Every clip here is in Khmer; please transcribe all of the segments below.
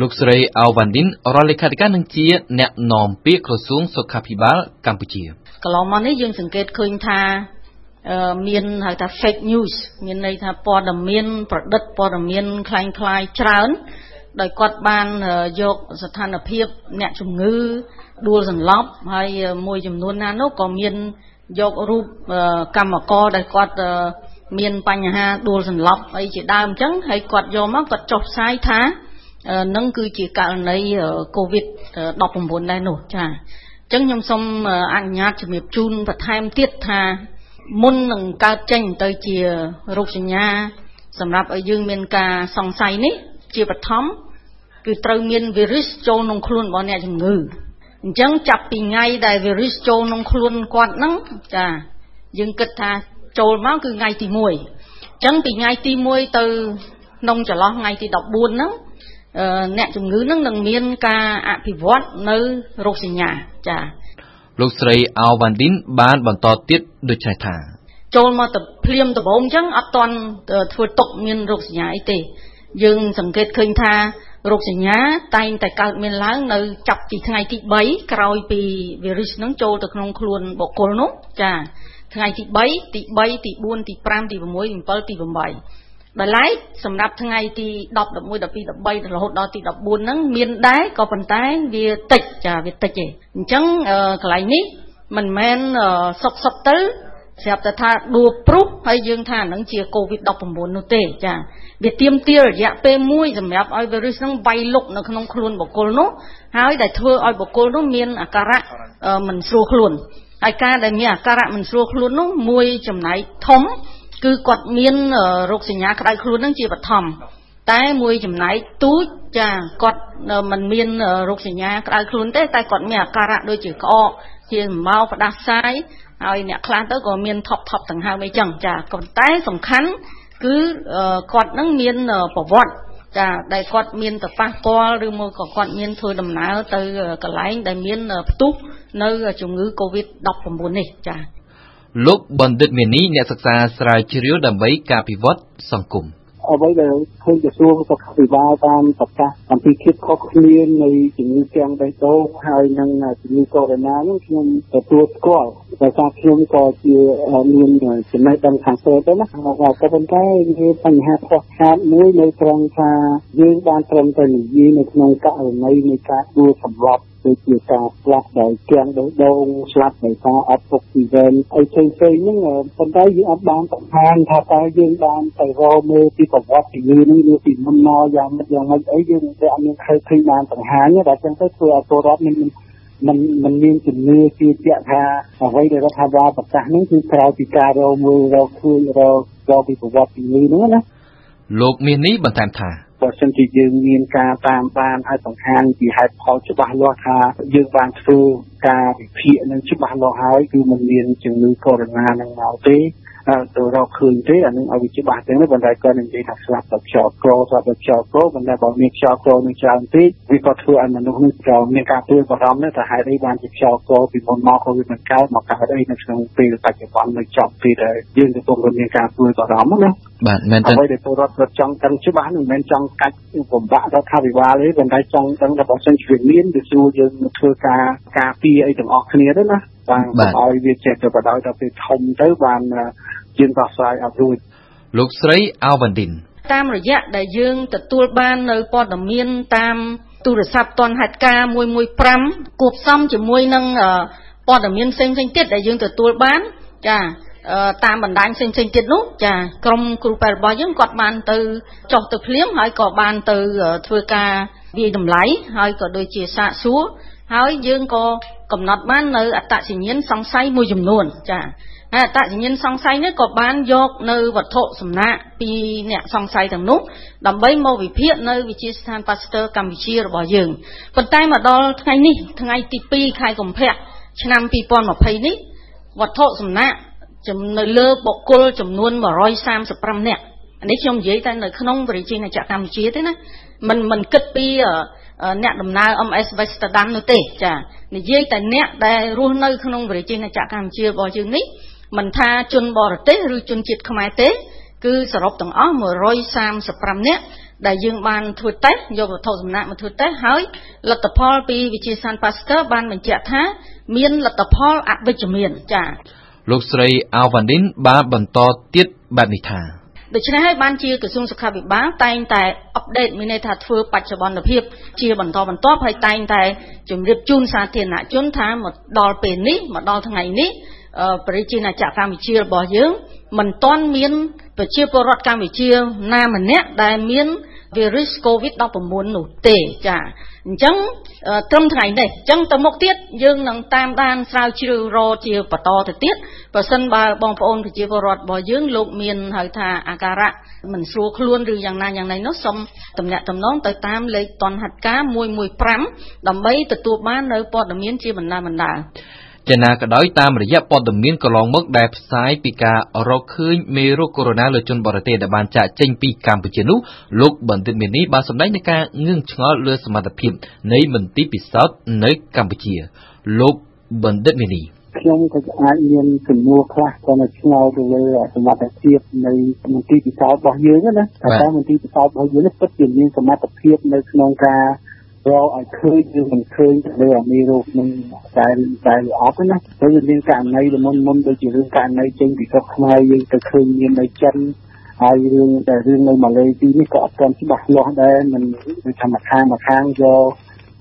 លោកស្រីអាវវ៉ាន់ឌិនរដ្ឋលេខាធិការនឹងជាអ្នកនាំពាក្យក្រសួងសុខាភិបាលកម្ពុជាកន្លងមកនេះយើងសង្កេតឃើញថាមានហៅថា fake news មានន័យថាព័ត៌មានប្រឌិតព័ត៌មានคล้ายคล้ายច្រើនដោយគាត់បានយកស្ថានភាពអ្នកជំងឺដួលសន្លប់ហើយមួយចំនួនណានោះក៏មានយករូបកម្មករដែលគាត់មានបញ្ហាដួលសន្លប់អីជាដើមអញ្ចឹងហើយគាត់យកមកគាត់ចុះផ្សាយថា នឹងគឺជាករណីកូវីដ19 ដែរនោះចាអញ្ចឹងខ្ញុំសូមអនុញ្ញាតជំរាបជូនបន្ថែមទៀតថាមុននឹងកើតចេញទៅជារោគសញ្ញា សម្រាប់ឲ្យយើងមានការសង្ស័យនេះ ជាបឋមគឺត្រូវមានវីរុសចូលក្នុងខ្លួនរបស់អ្នកជំងឺអញ្ចឹងចាប់ពីថ្ងៃដែលវីរុសចូលក្នុងខ្លួនគាត់ហ្នឹងចាយើងគិតថាចូលមកគឺថ្ងៃទី1អញ្ចឹងពីថ្ងៃទី1ទៅក្នុងចន្លោះថ្ងៃទី14ហ្នឹង អ្នកជំងឺនឹងនឹងមានការអភិវឌ្ឍនៅរោគសញ្ញាចាលោកស្រីអាវវ៉ាន់ឌិនបានបន្តទៀតដូចនេះថាចូលមកទៅភ្លាមដំបូងអញ្ចឹងអត់តន់ធ្វើទុកមានរោគសញ្ញាអីទេ យើង សង្កេតឃើញថារោគសញ្ញាតែងតែកើតមានឡើង នៅចាប់ពីថ្ងៃទី3ក្រោយពីវីរុសនឹងចូលទៅក្នុងខ្លួនបុគ្គលនោះចាថ្ងៃទី3ទី3ទី4ទី5ទី6ទី7ទី8 ដោយឡែកសម្រាប់ថ្ងៃទី10 11 12 13រហូតដល់ទី14ហ្នឹងមានដែរក៏ប៉ុន្តែវាតិចចាវាតិចទេអញ្ចឹងកន្លែងនេះមិនមែនសុកសុកទៅស្រាប់តែថាដួលព្រុសហើយយើងថាហ្នឹងជា COVID-19 នោះទេចាវាទៀមទារយៈពេលមួយសម្រាប់ឲ្យ virus ហ្នឹងវាយលុកនៅក្នុងខ្លួនបុគ្គលនោះហើយដែលធ្វើឲ្យបុគ្គលនោះមានអាការៈមិនស្រួលខ្លួនហើយការដែលមានអាការៈមិនស្រួលខ្លួននោះមួយចំណែកធំ គឺគាត់មានរោគសញ្ញាក្តៅខ្លួននឹងជាបឋមតែមួយចំណែកទូចចាគាត់មិនមានរោគសញ្ញាក្តៅខ្លួនទេតែគាត់មានអាការៈដូចជាក្អកជាមកផ្ដាសាយហើយអ្នកខ្លះទៅក៏មានថប់ថប់ដង្ហើមអីចឹងចាប៉ុន្តែសំខាន់គឺគាត់នឹងមានប្រវត្តិចាដែលគាត់មានទៅប៉ះពាល់ឬមួយក៏គាត់មានធ្វើដំណើរទៅកន្លែងដែលមានផ្ទុះនៅជំងឺ Covid-19 នេះចា លោកបណ្ឌិតមេនីអ្នកសិក្សាស្រាវជ្រាវដើម្បីការពិវត្តសង្គមអ្វីដែលឃើញក្រសួងសុខាភិបាលតាមប្រកាសអំពីភាពខុសគ្នានៃជំងឺទាំងបេះដូងហើយនិងជំងឺកូវីដ -19 នេះខ្ញុំទទួលស្គាល់ដោយសារខ្ញុំក៏ជាមានចំណេះដឹងខាងផ្សេងទៅណាក៏ប៉ុន្តែមានបញ្ហាខ្វះខាតមួយនៅត្រង់ថាយើងបានត្រឹមតែនិយាយនៅក្នុងករណីនៃការដួលសម្លាប់ ដូចជាការស្លាប់ដោយគាំងបេះដូងស្លាប់ដោយសារអត់អុកស៊ីហ្សែនអីផ្សេងៗហ្នឹងប៉ុន្តែយើងអត់បានបង្ហាញថាតើយើងបានទៅរកមើលពីប្រវត្តិជំងឺហ្នឹងឬពីមុនមកយ៉ាងម៉េចយ៉ាងម៉េចអីយើងតែអត់មានឃើញឃើញបានបង្ហាញតែចឹងទៅធ្វើឲ្យពលរដ្ឋមានมันมันមានជំនឿជឿជាក់ថាអ្វីដែលរដ្ឋាភិបាលប្រកាសនេះគឺក្រៅពីការរកមើលរកឃើញរករកពីប្រវត្តិជំងឺហ្នឹងណាលោកមាសនេះបន្ថែមថា បើសិនជាយើងមានការតាមបានឲ្យបង្ហាញពីហេតុផលច្បាស់លាស់ថាយើងបានធ្វើការវិភាគនឹងច្បាស់លាស់ហើយគឺมันមានជំងឺកូវីដ -19 នឹងមកទេ ទៅរកឃើញទេអានឹងឲ្យវាច្បាស់ទាំងនេះប៉ុន្តែគាត់និយាយថាស្លាប់ដោយខ្យល់ក្រស្លាប់ដោយខ្យល់ក្រប៉ុន្តែបើមានខ្យល់ក្រនឹងច្រើនពេកវាក៏ធ្វើឲ្យមនុស្សនេះក៏មានការព្រួយបារម្ភដែរថាហេតុអីបានជាខ្យល់ក្រពីមុនមកក៏វាមិនកើតមកកើតអីនៅក្នុងពេលបច្ចុប្បន្ននៅចប់ពេលដែលយើងកំពុងមានការព្រួយបារម្ភណាបាទមែនទេអ្វីដែលពលរដ្ឋគាត់ចង់ដឹងច្បាស់នឹងមិនមែនចង់កាច់បំបាក់រដ្ឋាភិបាលទេប៉ុន្តែចង់ដឹងថាបើសិនជាមានវាស្រួលយើងធ្វើការការពារអីទាំងអស់គ្នាទៅណា បាទឲ្យវាចេះទៅបដ ாய் ដល់ពេលធំទៅបានយើងដោះស្រាយអត់រួចលោកស្រីអាវ៉ាន់ឌិនតាមរយៈដែលយើងទទួលបាននៅព័ត៌មានតាមទូរស័ព្ទតនហេតុការ115គួបផ្សំជាមួយនឹងព័ត៌មានផ្សេងៗទៀតដែលយើងទទួលបានចាតាមបណ្ដាញផ្សេងៗទៀតនោះចាក្រុមគ្រូពេទ្យរបស់យើងគាត់បានទៅចុះទៅភ្លាមហើយក៏បានទៅធ្វើការវាយតម្លៃហើយក៏ដូចជាសាកសួរហើយយើងក៏ កំណត់បាននៅអត្តសញ្ញាណសង្ស័យមួយចំនួនចាហើយអត្តសញ្ញាណសង្ស័យនេះក៏បានយកនៅវត្ថុសំណាកពីអ្នកសង្ស័យទាំងនោះដើម្បីមកវិភាគនៅវិទ្យាស្ថានប៉ាស្ទ័រកម្ពុជារបស់យើងប៉ុន្តែមកដល់ថ្ងៃនេះថ្ងៃទី2ខែកុម្ភៈឆ្នាំ2020នេះវត្ថុសំណាកនៅលើបុគ្គលចំនួន135នាក់នេះខ្ញុំនិយាយតែនៅក្នុងវិរិយណាចក្រកម្ពុជាទេណាមិនមិនគិតពី អ្នកដំណើរ MS Westerdam នោះទេចានិយាយតែអ្នកដែលរស់នៅក្នុងវិរិយណាចក្រកម្ពុជារបស់យើងនេះមិនថាជនបរទេសឬជនជាតិខ្មែរទេ គឺសរុបទាំងអស់135នាក់ដែលយើងបានធ្វើតេស្តយកវត្ថុសំណាក់មកធ្វើតេស្តហើយលទ្ធផលពីវិទ្យាសាស្ត្រ Pasteur បានបញ្ជាក់ថា មានលទ្ធផលអវិជ្ជមានចា៎លោកស្រីអាវ៉ាឌីនបានបន្តទៀតបែបនេះថា ដូច្នេះហើយបានជាក្រសួងសុខាភិបាលតែងតែអប់ដេតមានន័យថាធ្វើបច្ចុប្បន្នភាព ជាបន្តបន្ទាប់ហើយតែងតែជម្រាបជូនសាធារណជនថាមកដល់ពេលនេះមកដល់ថ្ងៃនេះប្រជាណាចក្រកម្ពុជារបស់យើងមិនទាន់មានប្រជាពលរដ្ឋកម្ពុជាណាម្នាក់ដែលមាន virus COVID-19 នោះទេចាអញ្ចឹងត្រឹមថ្ងៃនេះអញ្ចឹងទៅមុខទៀតយើងនឹងតាមដានស្រាវជ្រាវរជាបន្តទៅទៀតបើសិនបើបងប្អូនប្រជាពលរដ្ឋរបស់យើងលោកមានហៅថាអាការៈមិនស្រួលខ្លួនឬយ៉ាងណាយ៉ាងណានោះសូមតំណាក់តំណងទៅតាមលេខតនហត្ថការ115ដើម្បីទទួលបាននៅព័ត៌មានជាបណ្ដាបណ្ដា យ៉ាងណាក៏ដោយតាមរយៈព័ត៌មានកន្លងមកដែលផ្សាយពីការរកឃើញមេរោគកូវីដ -19 លើជនបរទេសដែលបានចាកចេញពីកម្ពុជានោះលោកបណ្ឌិតមាននេះបានសម្ដែងនឹងការងឿងឆ្ងល់លើសមត្ថភាពនៃមន្ទីរពិសោធន៍នៅកម្ពុជាលោកបណ្ឌិតមាននេះខ្ញុំក៏អាចមានចំនួនខ្លះក៏នៅឆ្ងល់ទៅលើសមត្ថភាពនៃមន្ទីរពិសោធន៍របស់យើងណាតែមន្ទីរពិសោធន៍របស់យើងនេះពិតជាមានសមត្ថភាពនៅក្នុងការ រកឲ្យឃើញឬមិនឃើញទៅលើអាមេរោគនឹងតែតែអត់ណាហើយវាមានករណីមុនមុនដូចជារឿងករណីចេញពីស្រុកខ្មែរយើងទៅឃើញមាននៅចិនហើយរឿងតែរឿងនៅម៉ាឡេទីនេះក៏អត់ទាន់ច្បាស់លាស់ដែរមិនធម្មតាមកខាងយក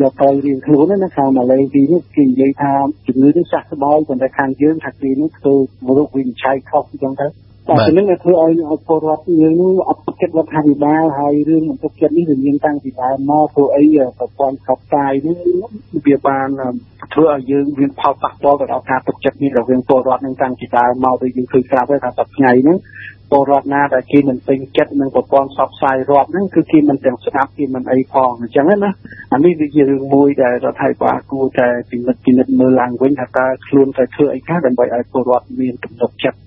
យកទៅរៀងខ្លួនណាខាងម៉ាឡេទីនេះគេនិយាយថាជំងឺនេះចាស់ស្បើយប៉ុន្តែខាងយើងថាគេនេះធ្វើរោគវិនិច្ឆ័យខុសអញ្ចឹងទៅ តែជំនឹងធ្វើឲ្យឲ្យពលរដ្ឋយើងនោះអត់ទុកចិត្តរដ្ឋាភិបាលហើយរឿងអត់ទុកចិត្តនេះវាមានតាំងពីដើមមកព្រោះអីប្រព័ន្ធផ្សព្វផ្សាយនេះវាបានធ្វើឲ្យយើងមានផលប៉ះពាល់ទៅដល់ការទុកចិត្តនេះរវាងពលរដ្ឋនឹងតាំងពីដើមមកដូចយើងឃើញស្រាប់ហើយថាសប្តាហ៍ថ្ងៃហ្នឹងពលរដ្ឋណាដែលគេមិនពេញចិត្តនឹងប្រព័ន្ធផ្សព្វផ្សាយរដ្ឋហ្នឹងគឺគេមិនទាំងស្ដាប់គេមិនអីផងអញ្ចឹងណាអានេះវាជារឿងមួយដែលរដ្ឋាភិបាលគួរតែពិនិត្យពិនិត្យមើលឡើងវិញថាតើខ្លួនតែធ្វើអីខ្លះដើម្បីឲ្យពលរដ្ឋមានទំនុកចិត្ត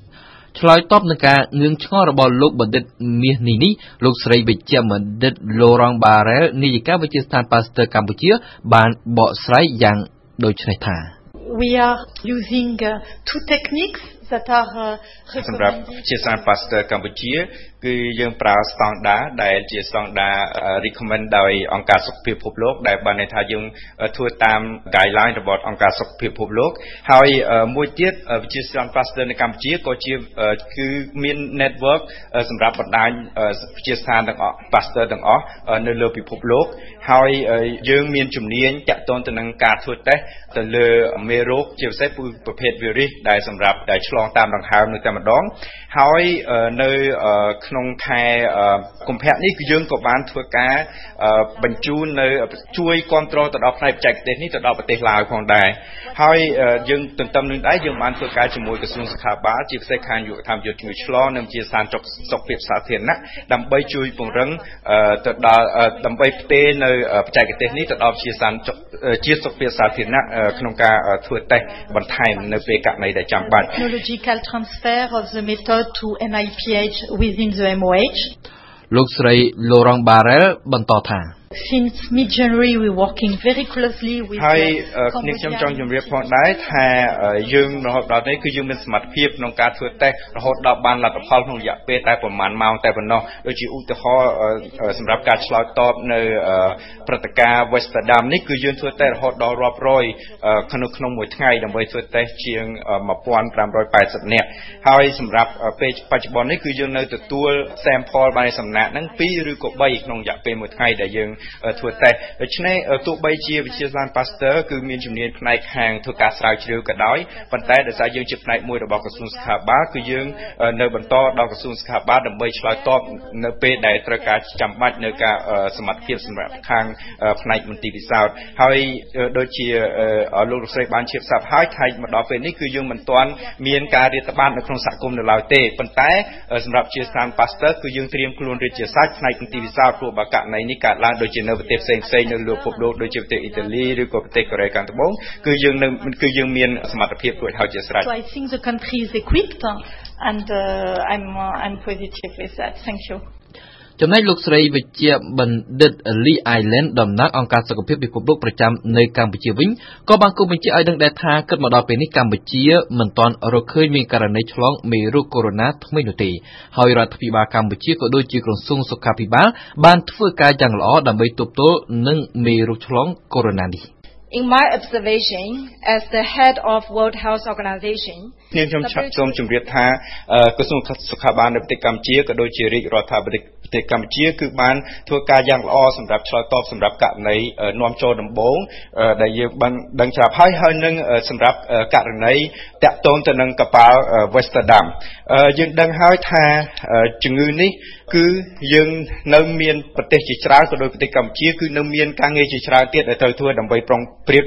ឆ្លើយតបនឹងការងឿងឆ្ងល់របស់លោកបណ្ឌិតមាសនេះនេះលោកស្រីវិជ្ជបណ្ឌិត Laurent Barrel នាយិកាវិទ្យាស្ថាន Pasteur កម្ពុជា បានបកស្រាយយ៉ាងដូចនេះថា We are using uh, two techniques that are uh, សម្រាប់ជាសាស្ត្រ Pasteur កម្ពុជា គឺយើងប្រើស្តង់ដារដែលជាស្តង់ដារ recommend ដោយអង្គការសុខភាពពិភពលោក ដែលបានន័យថាយើងធ្វើតាម guideline របស់អង្គការសុខភាពពិភពលោកហើយមួយទៀតវិទ្យាស្ថាន Pasteur នៅកម្ពុជាក៏ជាគឺមាន network សម្រាប់បណ្ដាញវិទ្យាស្ថានទាំងអស់ Pasteur ទាំងអស់នៅលើពិភពលោក ហើយយើងមានជំនាញតាក់ទងទៅនឹងការធ្វើតេស្តទៅលើមេរោគជាពិសេសប្រភេទ virus ដែលសម្រាប់ដែលឆ្លងតាមដង្ហើមនៅតែម្ដង ហើយនៅក្នុងខែកុម្ភៈនេះគឺយើងក៏បានធ្វើការបញ្ជូននៅជួយគ្រប់គ្រងទៅដល់ផ្នែកបច្ចេកទេសនេះទៅដល់ប្រទេសឡាវផងដែរហើយយើងទន្ទឹមនឹងដែរយើងបានធ្វើការជាមួយក្រសួងសុខាភិបាលជាពិសេសខាងយុវធម្មយុទ្ធជំងឺឆ្លងនិងជាសានសុខភាពសាធារណៈដើម្បីជួយពង្រឹងទៅដល់ដើម្បីផ្ទេរនៅបច្ចេកទេសនេះទៅដល់ជាសានជាសុខភាពសាធារណៈក្នុងការធ្វើតេស្តបន្ថែមនៅពេលករណីដែលចាំបាច់ Technological transfer of the method to NIPH within the MOH លោកស្រី Laurent Barrel បន្តថា Since mid January we working very closely with ហើយខ្ញុំខ្ញុំចង់ជម្រាបផងដែរថាយើងរហូតដល់នេះគឺយើងមានសមត្ថភាពក្នុងការធ្វើតេស្តរហូតដល់បានលទ្ធផលក្នុងរយៈពេលតែប្រហែលម៉ោងតែប៉ុណ្ណោះដូចជាឧទាហរណ៍សម្រាប់ការឆ្លើយតបនៅព្រឹត្តិការណ៍ Westerdam នេះគឺយើងធ្វើតេស្តរហូតដល់រាប់រយក្នុងក្នុងមួយថ្ងៃដើម្បីធ្វើតេស្តជាង1580នាក់ហើយសម្រាប់ពេលបច្ចុប្បន្ននេះគឺយើងនៅទទួល sample បានសំណាក់ហ្នឹង2ឬក៏3ក្នុងរយៈពេលមួយថ្ងៃដែលយើងធ្វើតេស្តដូច្នេះទោះបីជាវិទ្យាសាស្ត្រ Pasteur គឺមានជំនាញផ្នែកខាងធ្វើការស្រាវជ្រាវក៏ដោយប៉ុន្តែដោយសារយើងជាផ្នែកមួយរបស់ក្រសួងសុខាភិបាលគឺយើងនៅបន្តដល់ក្រសួងសុខាភិបាលដើម្បីឆ្លើយតបនៅពេលដែលត្រូវការចាំបាច់នៅការសមត្ថភាពសម្រាប់ខាងផ្នែកមន្ទីរពិសោធន៍ហើយដូចជាលោកលោកស្រីបានជៀបសាប់ហើយថៃមកដល់ពេលនេះគឺយើងមិនទាន់មានការរាតត្បាតនៅក្នុងសហគមន៍នៅឡើយទេប៉ុន្តែសម្រាប់ជាស្ថាន Pasteur គឺយើងត្រៀមខ្លួនរួចជាស្រេចផ្នែកមន្ទីរពិសោធន៍ព្រោះបើករណីនេះកើតឡើងដូចជានៅប្រទេសផ្សេងផ្សេងនៅលើពិភពលោកដូចជាប្រទេសអ៊ីតាលីឬក៏ប្រទេសកូរ៉េខាងត្បូងគឺយើងនៅគឺយើងមានសមត្ថភាពរួចហើយជាស្រេច So I think the country is equipped and uh, I'm uh, I'm positive with that thank you ចំណែកលោកស្រីវិជ្ជាបណ្ឌិត Lee Island តំណាងអង្គការសុខភាពពិភពលោកប្រចាំនៅកម្ពុជាវិញក៏បានគូបញ្ជាក់ឲ្យដឹងដែរថាគិតមកដល់ពេលនេះកម្ពុជាមិនទាន់រកឃើញមានករណីឆ្លងមេរោគកូវីដ -19 ថ្មីនោះទេហើយរដ្ឋាភិបាលកម្ពុជាក៏ដូចជាក្រសួងសុខាភិបាលបានធ្វើការយ៉ាងល្អដើម្បីទប់ទល់នឹងមេរោគឆ្លងកូវីដ -19 នេះ In my observation as the head of World Health Organization ខ្ញុំខ្ញុំសូមជម្រាបថាក្រសួងសុខាភិបាលនៅប្រទេសកម្ពុជាក៏ដូចជារាជរដ្ឋាភិបាលប្រទេសកម្ពុជាគឺបានធ្វើការយ៉ាងល្អសម្រាប់ឆ្លើយតបសម្រាប់ករណីនាំចូលដំបូងដែលយើងបានដឹងច្រាប់ហើយហើយនឹងសម្រាប់ករណីតាក់ទងទៅនឹងកប៉ាល់ Westerdam យើងដឹងហើយថាជំងឺនេះ គឺយើងនៅមានប្រទេសជាច្រើនក៏ដូចប្រទេសកម្ពុជាគឺនៅមានការងារជាច្រើនទៀតដែលត្រូវធ្វើដើម្បីប្រុងប្រៀប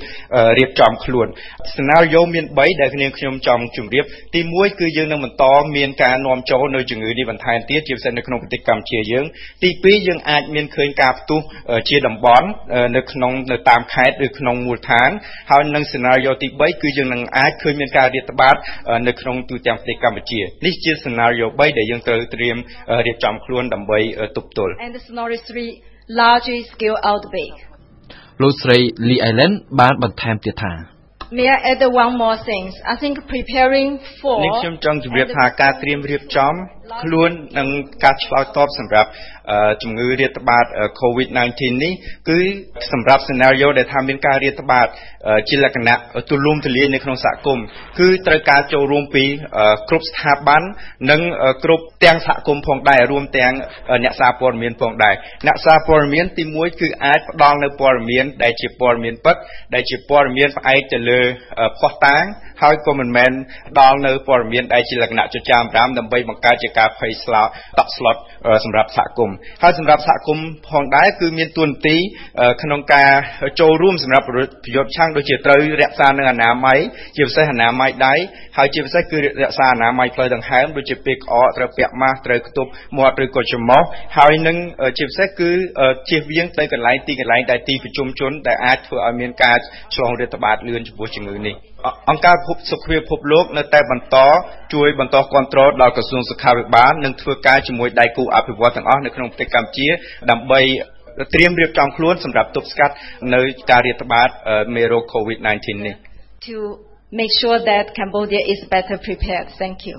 រៀបចំខ្លួន scenario មាន3ដែលគ្នាខ្ញុំចង់ជម្រាបទី1គឺយើងនឹងបន្តមានការនាំចូលនៅជំងឺនេះបន្ថែមទៀតជាពិសេសនៅក្នុងប្រទេសកម្ពុជាយើងទី2យើងអាចមានឃើញការផ្ទុះជាតំបន់នៅក្នុងនៅតាមខេត្តឬក្នុងមូលដ្ឋានហើយនឹង scenario ទី3គឺយើងនឹងអាចឃើញមានការរាតត្បាតនៅក្នុងទូទាំងប្រទេសកម្ពុជានេះជា scenario 3ដែលយើងត្រូវត្រៀមរៀបចំខ្លួនដើម្បីទប់ទល់ And the scenario 3 large scale outbreak លោកស្រី Lee Island បានបន្ថែមទៀតថា May I add one more thing I think preparing for នេះខ្ញុំចង់ជម្រាបថាការត្រៀមរៀបចំខ្លួននឹងការឆ្លើយតបសម្រាប់ជំងឺរាតត្បាត COVID-19 នេះគឺសម្រាប់ scenario ដែលថាមានការរាតត្បាតជាលក្ខណៈទូលំទូលាយនៅក្នុងសហគមន៍គឺត្រូវការចូលរួមពីគ្រប់ស្ថាប័ននិងគ្រប់ទាំងសហគមន៍ផងដែររួមទាំងអ្នកសារព័ត៌មានផងដែរអ្នកសារព័ត៌មានទី1គឺអាចផ្ដល់នៅព័ត៌មានដែលជាព័ត៌មានពិតដែលជាព័ត៌មានផ្អែកទៅលើភស្តុតាង ហើយក៏មិនមែនផ្ដល់នៅព័ត៌មានដែលជាលក្ខណៈចចាមរាមដើម្បីបង្កើតជាការភ័យស្លោតតក់ស្លុតសម្រាប់សហគមន៍ហើយសម្រាប់សហគមន៍ផងដែរគឺមានទួនាទីក្នុងការចូលរួមសម្រាប់ប្រយោជន៍ឆាំងដូចជាត្រូវរក្សានៅអនាម័យជាពិសេសអនាម័យដៃហើយជាពិសេសគឺរក្សាអនាម័យផ្លូវដង្ហើមដូចជាពេលក្អកត្រូវពាក់ម៉ាស់ត្រូវខ្ទប់មាត់ឬក៏ច្រមុះហើយនឹងជាពិសេសគឺជៀសវាងទៅកន្លែងទីកន្លែងដែលទីប្រជុំជនដែលអាចធ្វើឲ្យមានការឆ្លងរាតត្បាតលឿនចំពោះជំងឺនេះអង្គការសុខភាពពិភពលោកនៅតែបន្តជួយបន្តគ្រប់គ្រងដល់ក្រសួងសុខាភិបាលនិងធ្វើការជាមួយដៃគូអភិវឌ្ឍទាំងអស់នៅក្នុងប្រទេសកម្ពុជាដើម្បីត្រៀមរៀបចំខ្លួនសម្រាប់ទប់ស្កាត់នៅការរាតត្បាតមេរោគ COVID-19 នេះ to make sure that Cambodia is better prepared thank you